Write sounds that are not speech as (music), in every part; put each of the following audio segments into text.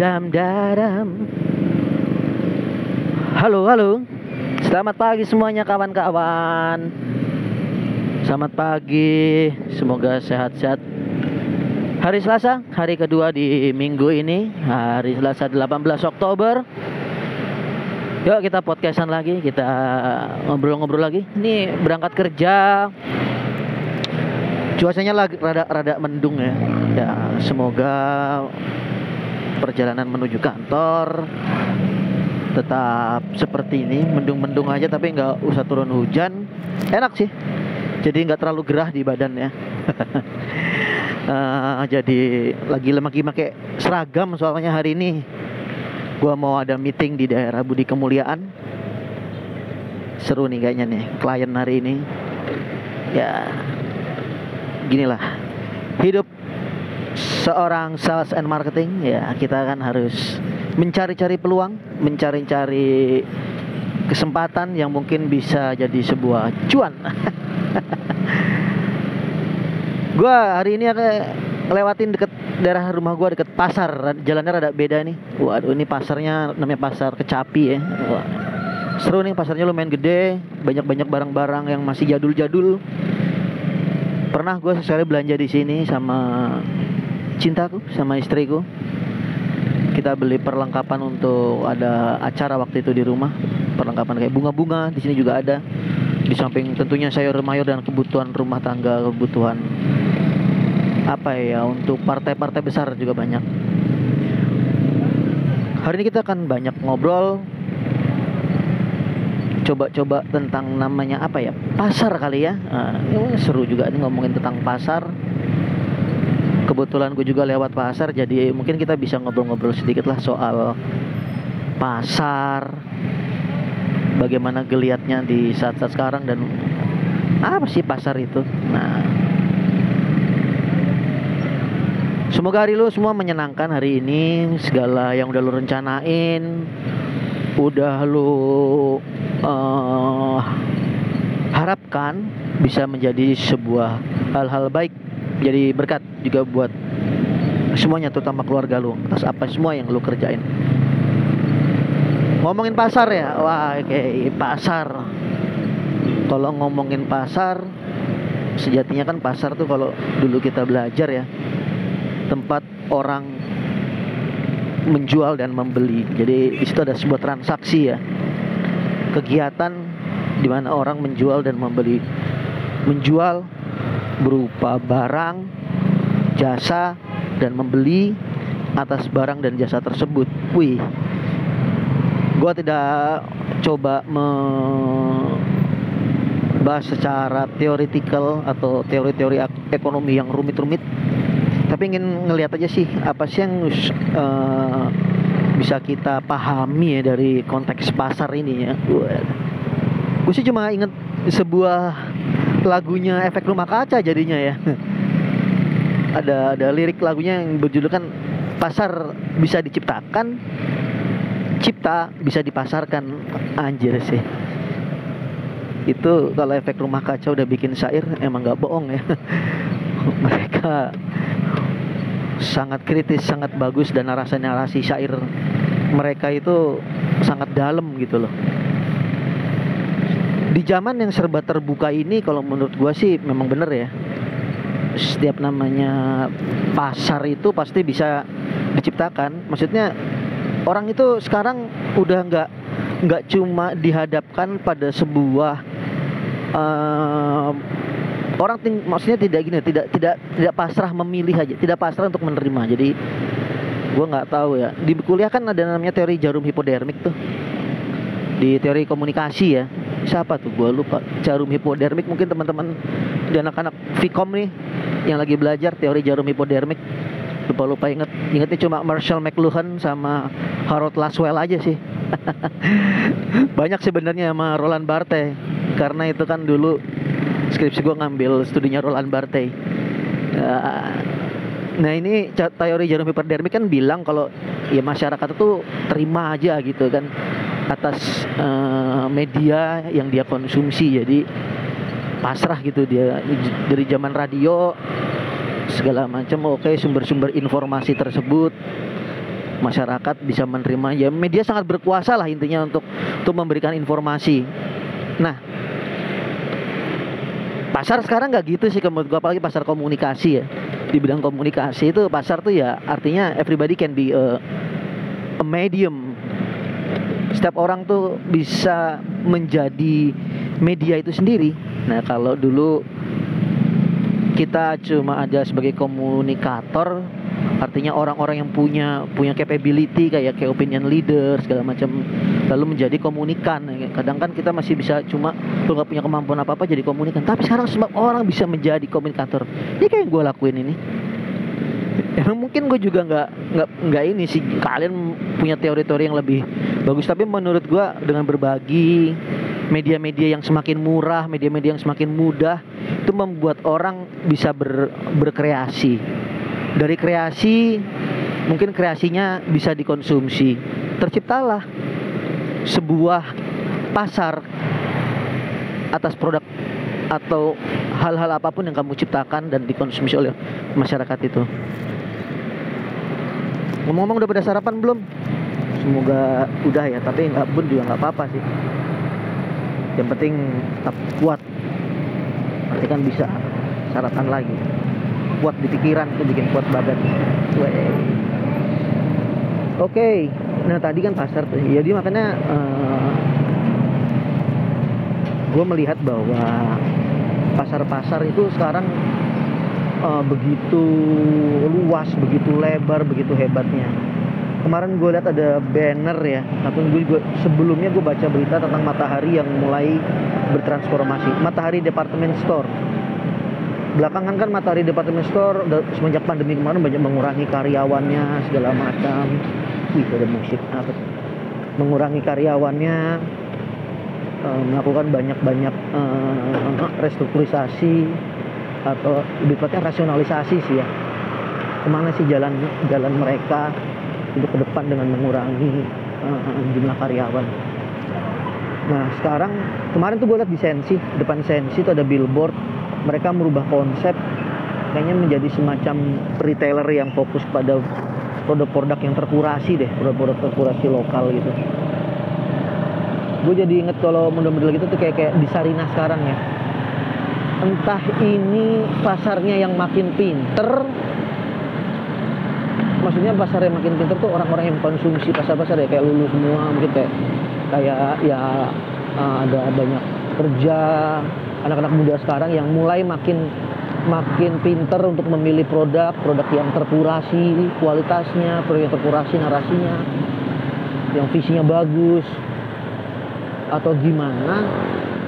dam dadam. Halo, halo. Selamat pagi semuanya kawan-kawan. Selamat pagi. Semoga sehat-sehat. Hari Selasa, hari kedua di minggu ini, hari Selasa 18 Oktober. Yuk kita podcastan lagi, kita ngobrol-ngobrol lagi. Ini berangkat kerja. Cuacanya lagi rada rada mendung ya. Ya, semoga perjalanan menuju kantor tetap seperti ini mendung-mendung aja tapi nggak usah turun hujan. Enak sih jadi nggak terlalu gerah di badan ya uh, (laughs) jadi lagi lagi pakai seragam soalnya hari ini. Gua mau ada meeting di daerah Budi Kemuliaan. Seru nih kayaknya nih klien hari ini. Ya ginilah. Hidup seorang sales and marketing ya kita kan harus mencari-cari peluang, mencari-cari kesempatan yang mungkin bisa jadi sebuah cuan. (laughs) gua hari ini ada lewatin deket daerah rumah gua deket pasar, jalannya rada beda nih. Waduh, ini pasarnya namanya pasar Kecapi ya. Wah, seru nih pasarnya lumayan gede, banyak-banyak barang-barang yang masih jadul-jadul. Pernah gue sekali belanja di sini sama cintaku sama istriku. Kita beli perlengkapan untuk ada acara waktu itu di rumah. Perlengkapan kayak bunga-bunga di sini juga ada. Di samping tentunya sayur mayur dan kebutuhan rumah tangga kebutuhan apa ya untuk partai-partai besar juga banyak. Hari ini kita akan banyak ngobrol coba-coba tentang namanya apa ya pasar kali ya. Nah, seru juga ini ngomongin tentang pasar kebetulan gue juga lewat pasar jadi mungkin kita bisa ngobrol-ngobrol sedikit lah soal pasar bagaimana geliatnya di saat-saat sekarang dan apa sih pasar itu. Nah semoga hari lu semua menyenangkan hari ini segala yang udah lu rencanain udah lu uh, harapkan bisa menjadi sebuah hal-hal baik jadi berkat juga buat semuanya terutama keluarga lu atas apa semua yang lu kerjain. Ngomongin pasar ya? Wah okay. pasar. Kalau ngomongin pasar sejatinya kan pasar tuh kalau dulu kita belajar ya tempat orang menjual dan membeli. Jadi di situ ada sebuah transaksi ya. Kegiatan di mana orang menjual dan membeli. Menjual berupa barang jasa dan membeli atas barang dan jasa tersebut. Wih. Gua tidak coba membahas secara teoretikal atau teori-teori ekonomi yang rumit-rumit. Tapi ingin ngelihat aja sih apa sih yang uh, bisa kita pahami ya dari konteks pasar ini ya. Gue sih cuma inget sebuah lagunya efek rumah kaca jadinya ya. (laughs) Ada ada lirik lagunya yang berjudulkan pasar bisa diciptakan. Cipta bisa dipasarkan. Anjir sih. Itu kalau efek rumah kaca udah bikin syair emang nggak bohong ya. (laughs) Mereka sangat kritis, sangat bagus dan narasi-narasi syair mereka itu sangat dalam gitu loh. Di zaman yang serba terbuka ini kalau menurut gua sih memang bener ya. Setiap namanya pasar itu pasti bisa diciptakan. Maksudnya orang itu sekarang udah nggak nggak cuma dihadapkan pada sebuah uh, orang ting maksudnya tidak gini tidak tidak tidak pasrah memilih aja tidak pasrah untuk menerima jadi gue nggak tahu ya di kuliah kan ada namanya teori jarum hipodermik tuh di teori komunikasi ya siapa tuh? Gue lupa. Jarum hipodermik mungkin teman-teman dan anak-anak Vcom nih yang lagi belajar teori jarum hipodermik lupa lupa inget. Ingetnya cuma Marshall McLuhan sama Harold Laswell aja sih. (laughs) Banyak sebenarnya sama Roland Barthes karena itu kan dulu skripsi gue ngambil studinya Roland Barthes nah ini teori jarum hipodermik kan bilang kalau ya masyarakat itu terima aja gitu kan atas uh, media yang dia konsumsi. Jadi pasrah gitu dia dari zaman radio segala macam. Oke okay, sumber-sumber informasi tersebut masyarakat bisa menerima. Ya media sangat berkuasa lah intinya untuk untuk memberikan informasi. Nah pasar sekarang nggak gitu sih gua apalagi pasar komunikasi ya di bidang komunikasi itu pasar tuh ya artinya everybody can be a, a medium. Setiap orang tuh bisa menjadi media itu sendiri. Nah kalau dulu kita cuma aja sebagai komunikator artinya orang-orang yang punya punya capability kayak kayak opinion leader segala macam lalu menjadi komunikan. Kadang kan kita masih bisa cuma kalau nggak punya kemampuan apa apa jadi komunikan. Tapi sekarang semua orang bisa menjadi komunikator. Ini kayak yang gue lakuin ini. Mungkin gue juga nggak nggak nggak ini sih. Kalian punya teori-teori yang lebih bagus. Tapi menurut gue dengan berbagi media-media yang semakin murah media-media yang semakin mudah itu membuat orang bisa ber, berkreasi dari kreasi mungkin kreasinya bisa dikonsumsi. Terciptalah sebuah pasar atas produk atau hal-hal apa pun yang kamu ciptakan dan dikonsumsi oleh masyarakat itu. Ngomong-ngomong udah pada sarapan belum? Semoga udah ya tapi nggak pun juga nggak apa-apa sih. Yang penting tetap kuat. Nanti kan bisa sarapan lagi kuat di pikiran tuh bikin kuat badan. Oke okay. nah tadi kan pasar tuh. Jadi makanya uh, eh, gue melihat bahwa pasar-pasar itu sekarang uh, begitu luas begitu lebar begitu hebatnya. Kemarin gue lihat ada banner ya. Tapi gue juga sebelumnya gue baca berita tentang Matahari yang mulai bertransformasi. Matahari Department Store belakangan kan Matahari Department Store semenjak pandemi kemarin banyak mengurangi karyawannya segala macam. Wih ada musik. Apa mengurangi karyawannya uh, melakukan banyak-banyak uh, restrukturisasi atau lebih tepatnya rasionalisasi sih ya. Ke mana sih jalan jalan mereka untuk ke depan dengan mengurangi uh, jumlah karyawan? Nah sekarang kemarin tuh gue lihat di Sensi depan Sensi itu ada billboard mereka merubah konsep kayaknya menjadi semacam retailer yang fokus pada produk-produk yang terkurasi deh produk-produk terkurasi lokal gitu. Gue jadi inget kalau model-model gitu tuh kayak kayak di Sarina sekarang ya. Entah ini pasarnya yang makin pinter maksudnya pasar yang makin pinter tuh orang-orang yang konsumsi pasar-pasar ya kayak lulu semua mungkin kayak kayak ya uh, ada banyak kerja anak-anak muda sekarang yang mulai makin makin pinter untuk memilih produk produk yang terkurasi kualitasnya produk yang terkurasi narasinya yang visinya bagus atau gimana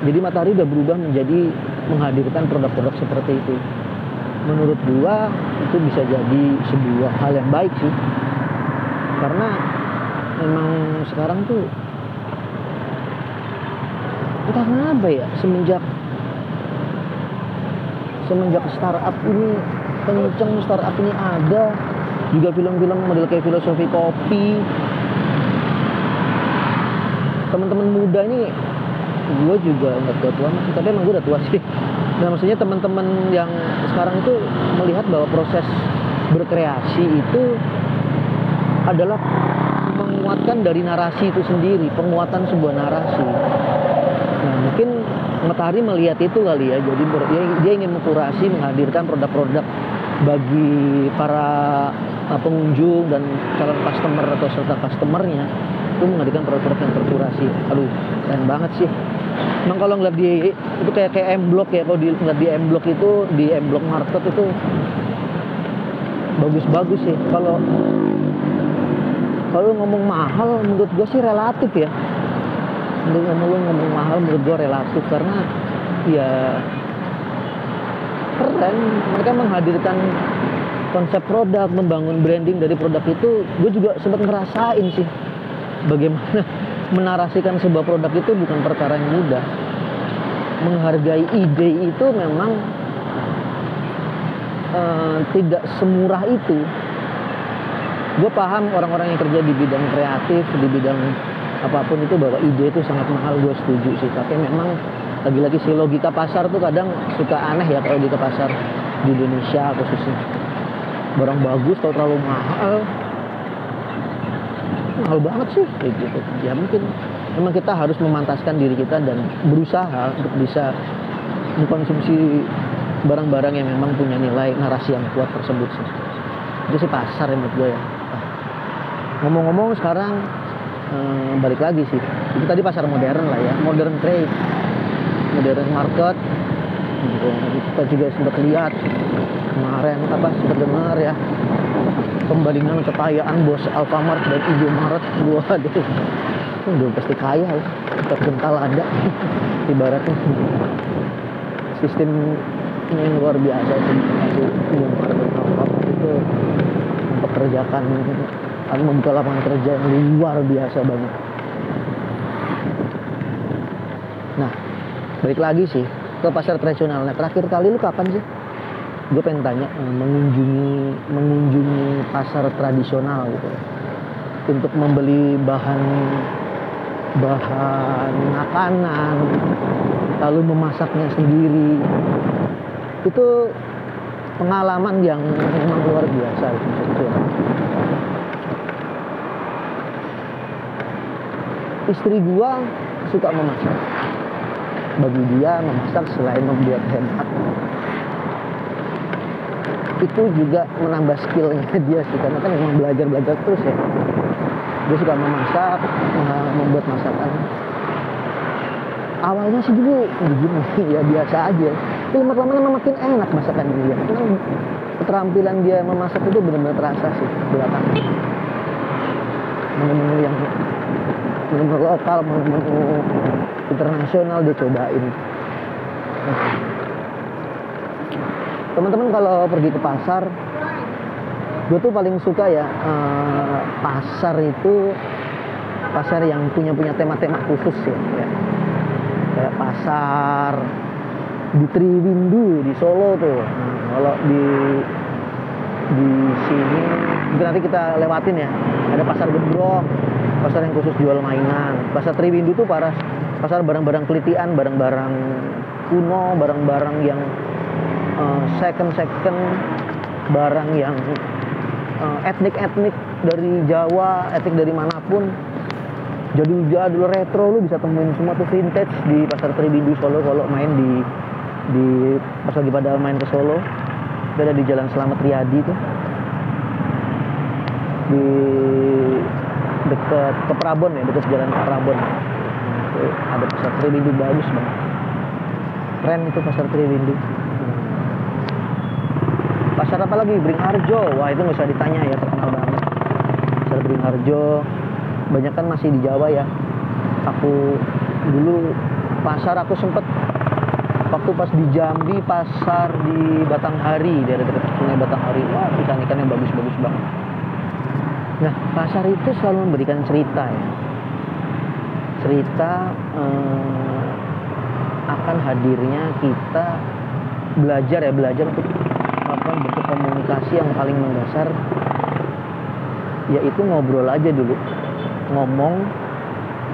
jadi matahari udah berubah menjadi menghadirkan produk-produk seperti itu. Menurut gua itu bisa jadi sebuah hal yang baik sih. Karena memang sekarang tuh entah kenapa ya semenjak semenjak startup ini kenceng startup ini ada juga film-film model kayak filosofi kopi. Teman-teman muda ini gue juga nggak tua tua masih tapi emang gue udah tua sih. (laughs) Nah maksudnya teman-teman yang sekarang itu melihat bahwa proses berkreasi itu adalah menguatkan dari narasi itu sendiri penguatan sebuah narasi mungkin Matahari melihat itu kali ya. Jadi dia, dia ingin mengkurasi menghadirkan produk-produk bagi para uh, pengunjung dan calon customer atau serta customernya itu menghadirkan produk-produk yang terkurasi. Aduh keren banget sih. Emang kalau ngeliat di itu kayak kayak M Block ya. Kalau di ngeliat di M Block itu di M Block Market itu bagus-bagus sih. Kalau kalau ngomong mahal menurut gue sih relatif ya untuk ngomong lu ngomong mahal menurut gue relatif. Karena ya keren. Mereka menghadirkan konsep produk membangun branding dari produk itu. Gue juga sempat ngerasain sih bagaimana (laughs) menarasikan sebuah produk itu bukan perkara yang mudah. Menghargai ide itu memang uh, tidak semurah itu. Gue paham orang-orang yang kerja di bidang kreatif di bidang apa pun itu bahwa ide itu sangat mahal gue setuju sih. Tapi memang lagi-lagi sih logika pasar tuh kadang suka aneh ya kalau di pasar di Indonesia khususnya. Barang bagus kalau terlalu mahal. Mahal banget sih kayak gitu. Ya mungkin memang kita harus memantaskan diri kita dan berusaha untuk bisa mengkonsumsi barang-barang yang memang punya nilai narasi yang kuat tersebut sih. Itu sih pasar ya menurut gue ya. Ngomong-ngomong sekarang eh, balik lagi sih. Itu tadi pasar modern lah ya. Modern trade. Modern market. Gitu. kita juga sempat lihat kemarin apa sempat dengar ya. Pembalingan kekayaan bos Alfamart dan Indomaret waduh. Udah pasti kaya ya terkenal ada. (laughs) Ibaratnya. Sistem yang luar biasa itu dan Alfamart itu mempekerjakan atau membuka lapangan kerja yang luar biasa banget. Nah balik lagi sih ke pasar tradisional. Nah terakhir kali lu kapan sih? Gue pengen tanya eh, mengunjungi mengunjungi pasar tradisional gitu. Untuk membeli bahan bahan makanan lalu memasaknya sendiri. Itu pengalaman yang memang luar biasa. gitu. Istri gua suka memasak. Bagi dia memasak selain membuat hemat itu juga menambah skillnya (laughs) dia sih. Karena kan memang belajar belajar terus ya. Dia suka memasak mem- membuat masakan. Awalnya sih dulu begini (laughs) ya biasa aja. Tapi lama-lama makin enak masakan dia. Karena keterampilan dia memasak itu benar-benar terasa sih belakangan. Menu-menu yang menu lokal menu internasional dia cobain teman-teman kalau pergi ke pasar gue tuh paling suka ya eh, pasar itu pasar yang punya punya tema-tema khusus ya, ya. kayak pasar di Triwindu di Solo tuh nah, kalau di di sini. Mungkin nanti kita lewatin ya. Ada pasar Gembrong pasar yang khusus jual mainan. Pasar Triwindu tuh para pasar barang-barang kelitian barang-barang kuno barang-barang yang second second barang yang eh, etnik-etnik dari Jawa etnik dari mana pun. Jadul-jadul retro lu bisa temuin semua tuh vintage di pasar Triwindu Solo kalau main di di pas lagi pada main ke Solo itu ada di Jalan Selamat Riyadi tuh di dekat ke Prabon ya dekat jalan Prabon. Itu ada pasar Triwindu bagus banget. Keren itu pasar Triwindu. Pasar apa lagi? Bringharjo. Wah itu nggak usah ditanya ya terkenal banget. Pasar Bringharjo. Banyak kan masih di Jawa ya. Aku dulu pasar aku sempet waktu pas di Jambi pasar di Batanghari. Dari dekat sungai Batanghari. Wah ikan-ikan yang bagus-bagus banget. Nah pasar itu selalu memberikan cerita ya. Cerita eh, akan hadirnya kita belajar ya belajar untuk melakukan bentuk komunikasi yang paling mendasar. Yaitu ngobrol aja dulu. Ngomong.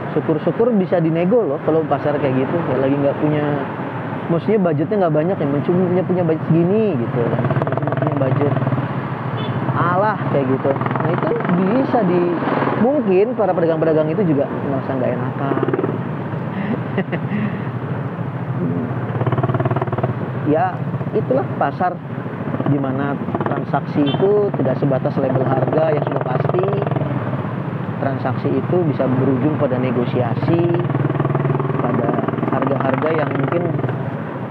Syukur-syukur bisa dinego loh kalau pasar kayak gitu. Ya lagi nggak punya maksudnya budgetnya nggak banyak ya cuma punya punya budget segini gitu. Cuma punya budget alah kayak gitu. Nah itu bisa di mungkin para pedagang-pedagang itu juga merasa nggak enakan. (laughs) Ya itulah pasar di mana transaksi itu tidak sebatas label harga yang sudah pasti. Transaksi itu bisa berujung pada negosiasi pada harga-harga yang mungkin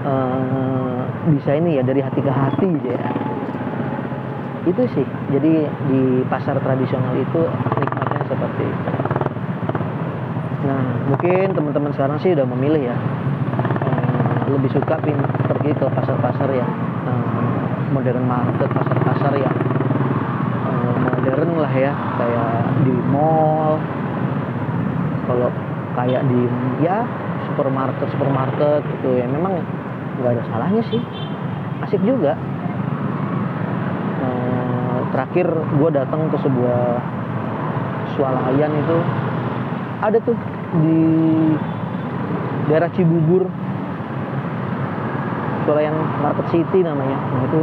eh, bisa ini ya dari hati ke hati ya. Itu sih. Jadi di pasar tradisional itu nikmatnya seperti itu. Nah mungkin teman-teman sekarang sih udah memilih ya. Eh, lebih suka pergi ke pasar-pasar yang eh, modern market pasar-pasar yang modern lah ya. Kayak di mall. Kalau kayak di ya supermarket supermarket gitu ya. Memang nggak ada salahnya sih. Asik juga. Eh, terakhir gue datang ke sebuah swalayan itu. Ada tuh di daerah Cibubur. Swalayan Market City namanya. Nah itu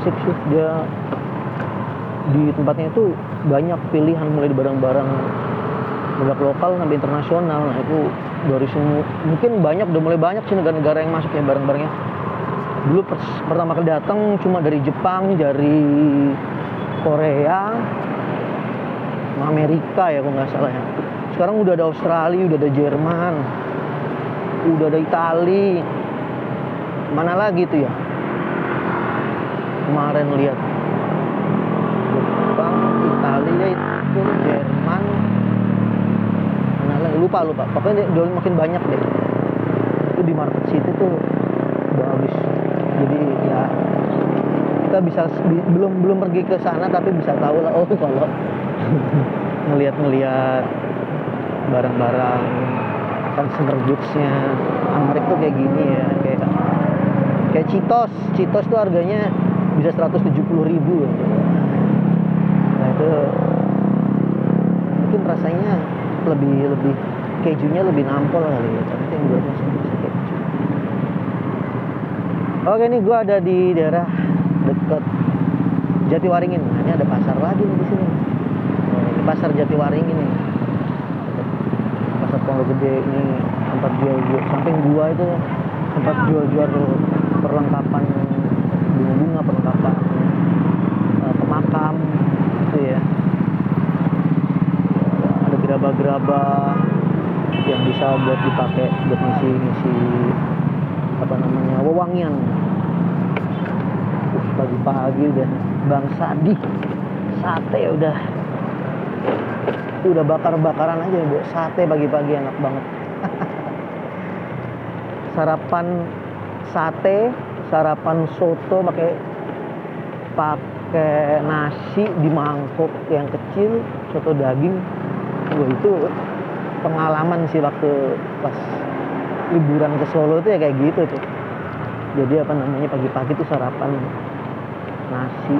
asik sih. Dia di tempatnya itu banyak pilihan mulai di barang-barang produk lokal sampai internasional. Nah itu dari semua mungkin banyak udah mulai banyak sih negara-negara yang masuk ya barang-barangnya. Dulu pers- pertama kali datang cuma dari Jepang dari Korea Amerika ya kalau nggak salah ya. Sekarang udah ada Australia udah ada Jerman udah ada Itali. Mana lagi tuh ya? Kemarin lihat Jepang Italia itu Jerman mana lagi lupa lupa. Pokoknya udah makin banyak deh. Itu di market city tuh bagus jadi ya kita bisa bi- belum belum pergi ke sana tapi bisa tahu lah oh kalau (laughs) ngelihat-ngelihat barang-barang consumer goods-nya. Amerika tuh kayak gini ya kayak kayak Citos Citos tuh harganya bisa 170 ribu. Nah itu mungkin rasanya lebih lebih kejunya lebih nampol kali ya. Tapi yang sih bisa keju. Oke nih gua ada di daerah dekat Jatiwaringin. Nah, ini ada pasar lagi nih di sini. Oh, ini pasar Jatiwaringin nih. Pasar Pondok Gede ini tempat jual-jual samping gua itu tempat jual-jual perlengkapan bunga-bunga perlengkapan eh, pemakam gitu ya. Ada gerabah-gerabah yang bisa buat dipakai buat ngisi-ngisi apa namanya wewangian. Uh, pagi-pagi udah bang Sadi sate udah udah bakar-bakaran aja bu. Sate pagi-pagi enak banget. (laughs) Sarapan sate sarapan soto pakai pakai nasi di mangkok yang kecil soto daging. Wah itu pengalaman sih waktu pas liburan ke Solo itu ya kayak gitu tuh. Jadi apa namanya pagi-pagi tuh sarapan nasi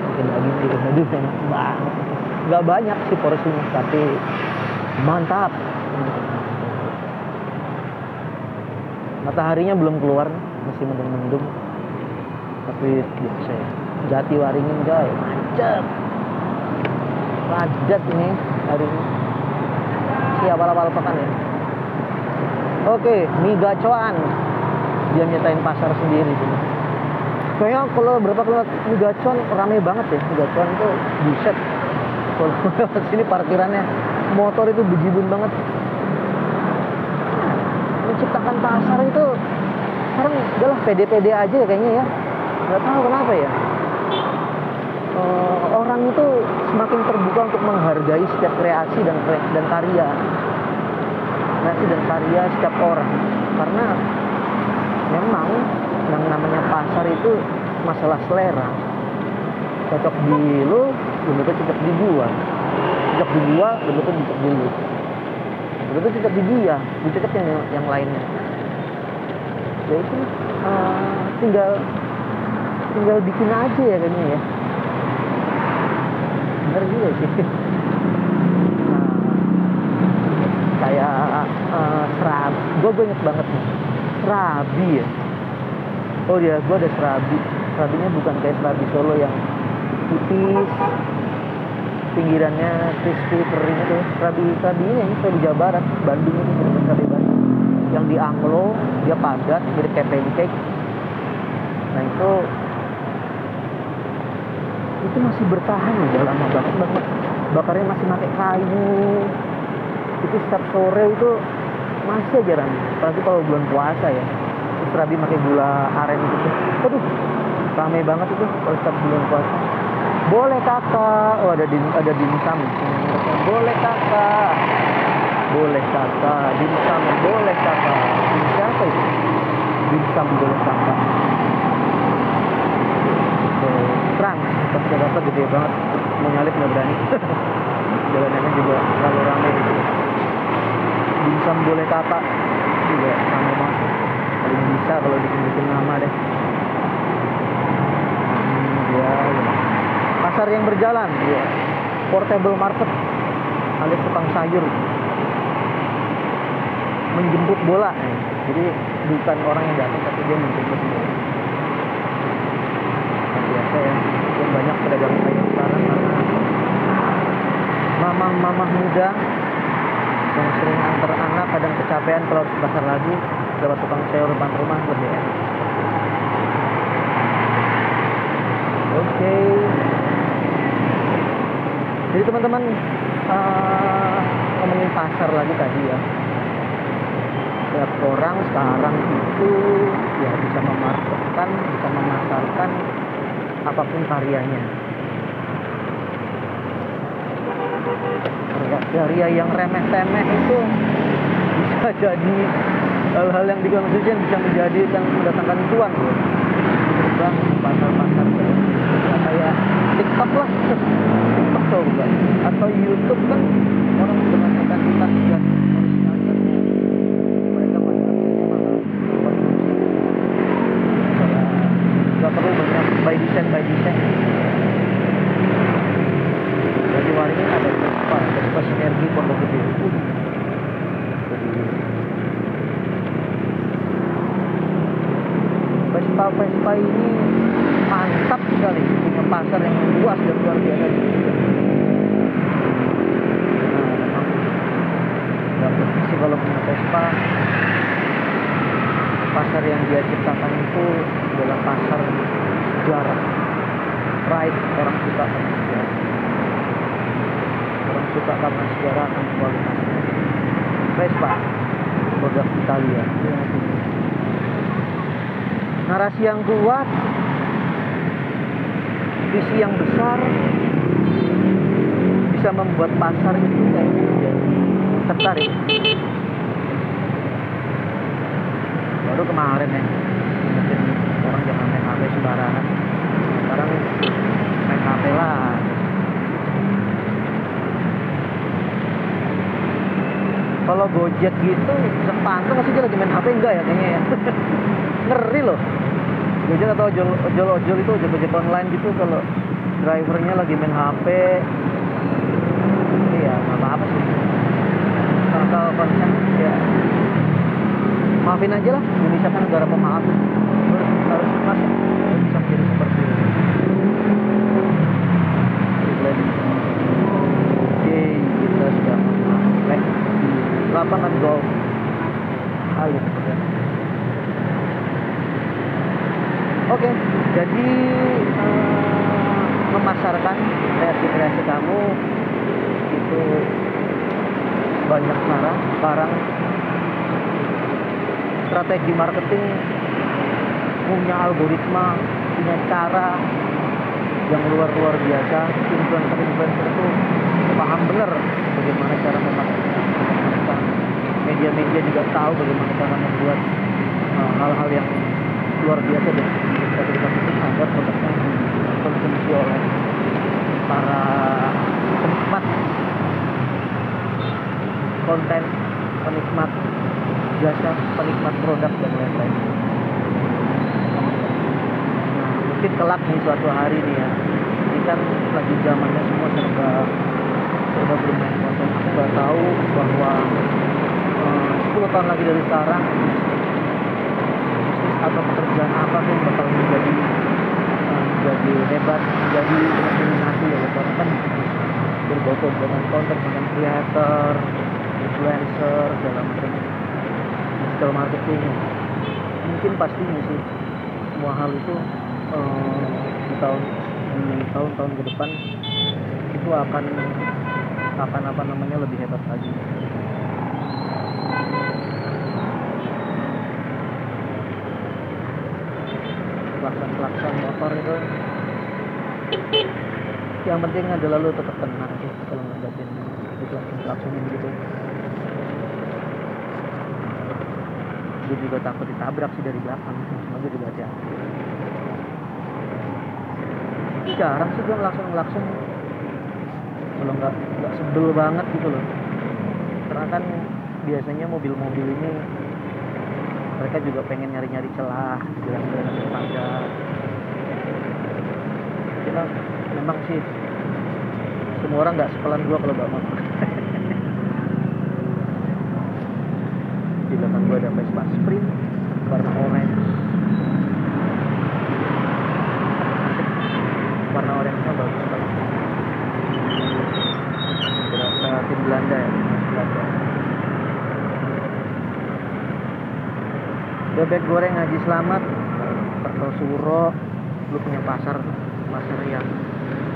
pakai daging gitu aduh enak banget. Nggak banyak sih porsinya tapi mantap. Mataharinya belum keluar masih mendung-mendung. Tapi biasa ya jati waringin coy macet. Padat ini hari ini si awal-awal pekan ya. Oke mie gacoan dia nyetain pasar sendiri kayaknya kalau berapa kilo mie gacoan rame banget ya. Mie gacoan tuh buset. Kalau (laughs) lewat sini parkirannya motor itu bejibun banget. Menciptakan pasar itu sekarang udahlah pede-pede aja ya kayaknya ya. Nggak tahu kenapa ya. Eh, orang itu semakin terbuka untuk menghargai setiap kreasi dan dan karya. Kreasi dan karya setiap orang. Karena memang yang namanya pasar itu masalah selera. Cocok di lu tentu cocok di gua. Cocok di gua tentu cocok di lu. Tentu cocok di dia belum cocok yang yang lainnya. Ya itu eh, tinggal tinggal bikin aja ya kayaknya ya bener juga sih. (laughs) Nah, kayak uh, serab gue inget banget nih. Serabi ya. Oh dia gue ada serabi. Serabinya bukan kayak serabi solo yang tipis pinggirannya crispy kering itu. Serabi serabi ini ini serabi Jawa Barat Bandung itu bener serabi Bandung. Yang di Anglo dia padat mirip kayak pancake. Nah itu itu masih bertahan ya udah lama banget banget bakarnya masih pakai kayu. Itu setiap sore itu masih aja rame apalagi kalau bulan puasa ya. Terus Rabi pakai gula aren gitu. Aduh rame banget itu kalau setiap bulan puasa. Boleh kakak. Oh ada dim ada dimsum. Boleh kakak. Boleh kakak. Dimsum. Boleh kakak. Dim siapa itu? Dimsum boleh kakak Tuh, terang pas udah dapat gede banget. Mau nyalip nggak berani. (laughs) Jalanannya juga terlalu ramai gitu. Dimsum boleh kakak juga ramai banget. Paling bisa kalau bikin bikin nama deh. Hmm, ya, ya. pasar yang berjalan ya. Portable market. Alias tukang sayur. Menjemput bola. Eh. jadi bukan orang yang datang tapi dia menjemput bola. Biasa ya banyak pedagang sayur sekarang karena mamah-mamah muda yang sering antar anak kadang kecapean kalau harus pasar lagi lewat tukang sayur depan rumah lebih enak. Oke. Jadi teman-teman uh, ngomongin pasar lagi tadi ya. Setiap orang sekarang itu ya bisa memarketkan bisa memasarkan apa pun karyanya. Karya yang remeh-temeh itu bisa (laughs) jadi hal-hal yang dikonsumsi yang bisa menjadi yang mendatangkan cuan loh bang pasar-pasar ya, kayak TikTok lah TikTok coba. Atau YouTube kan orang dengan intensitas dan mereka nggak perlu banyak by design by design jadi waringin ada Vespa Vespa sinergi pondok gede Vespa Vespa ini mantap sekali punya pasar yang luas dan luar biasa nah memang sih kalau punya Vespa pasar yang dia ciptakan itu adalah pasar sejarah pride orang suka sama sejarah orang suka karena sejarah dan kualitasnya Vespa. Produk Italia. Narasi yang kuat visi yang besar bisa membuat pasar itu tertarik. Baru kemarin ya orang jangan main HP sembarangan. Sekarang main HP lah kalau Gojek gitu bisa pantau masih dia lagi main HP enggak ya kayaknya ya. (laughs) Ngeri loh. Gojek atau ojol ojol ojol itu ojol ojol online gitu kalau drivernya lagi main HP iya nggak apa apa sih. Kalau konsen ya. Maafin aja lah Indonesia kan negara pemaaf. Harus harus bisa menjadi seperti ini oke kita sudah sampai di lapangan golf Alif oke jadi uh, memasarkan kreasi-kreasi kamu itu banyak cara sekarang strategi marketing punya algoritma punya cara yang luar-luar biasa. Influencer-influencer itu paham benar bagaimana cara memasarkan media-media juga tahu bagaimana cara membuat hal-hal uh, yang luar biasa dan kreativitas itu agar produknya dikonsumsi oleh para penikmat. Konten penikmat jasa penikmat produk dan lain-lain. Mungkin kelak nih suatu hari nih ya ini kan lagi zamannya semua serba serba bermain. Konten aku nggak tahu bahwa uh, 10 tahun lagi dari sekarang bisnis atau pekerjaan apa tuh bakal menjadi uh, menjadi hebat menjadi mendominasi ya kan berbau dengan konten dengan creator influencer dalam macam digital marketing. Mungkin pastinya sih semua hal itu uh, di tahun di tahun-tahun ke depan itu akan akan apa namanya lebih hebat lagi. Klakson-klakson motor itu yang penting adalah lu tetap tenang sih kalau ngadepin di klakson yang begitu gue juga takut ditabrak sih dari belakang. Semoga juga hati-hati jarang sih gue ngelakson-ngelakson. Kalau nggak nggak sebel banget gitu loh. Karena kan biasanya mobil-mobil ini mereka juga pengen nyari-nyari celah jalan-jalan tetangga kita memang sih semua orang nggak sepelan gua kalau bawa motor belakang gue ada Vespa Sprint warna orange. Warna orange nya bagus banget berasa tim Belanda ya Belanda. Bebek goreng Haji Selamat Pertosuro lu punya pasar pasar yang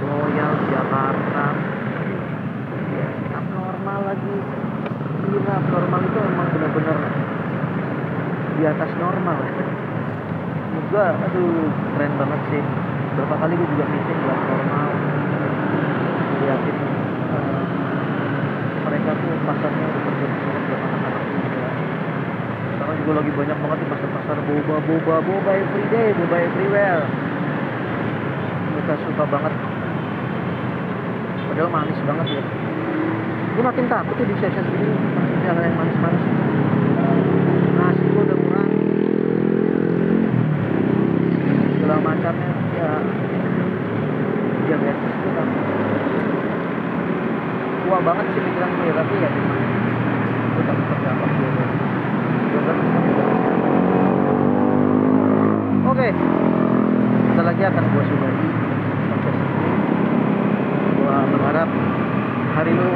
loyal Jakarta. Iya, abnormal lagi gila abnormal itu emang bener-bener di atas normal juga aduh keren banget sih. Berapa kali gue juga meeting di abnormal liatin eh, mereka tuh pasarnya udah bergerak buat anak-anak sekarang juga lagi banyak banget di pasar-pasar boba boba boba everyday boba everywhere. Mereka suka banget. Padahal manis banget ya gue makin takut ya di gini masih hal yang manis-manis. Nasi gue udah kurang. Segala macamnya ya. Diabetes itu kan tua banget sih pikiran gue ya tapi ya memang gue takut terdampak diabetes. Oke, sebentar lagi akan gue sudahi. Podcast ini. Gue berharap hari lu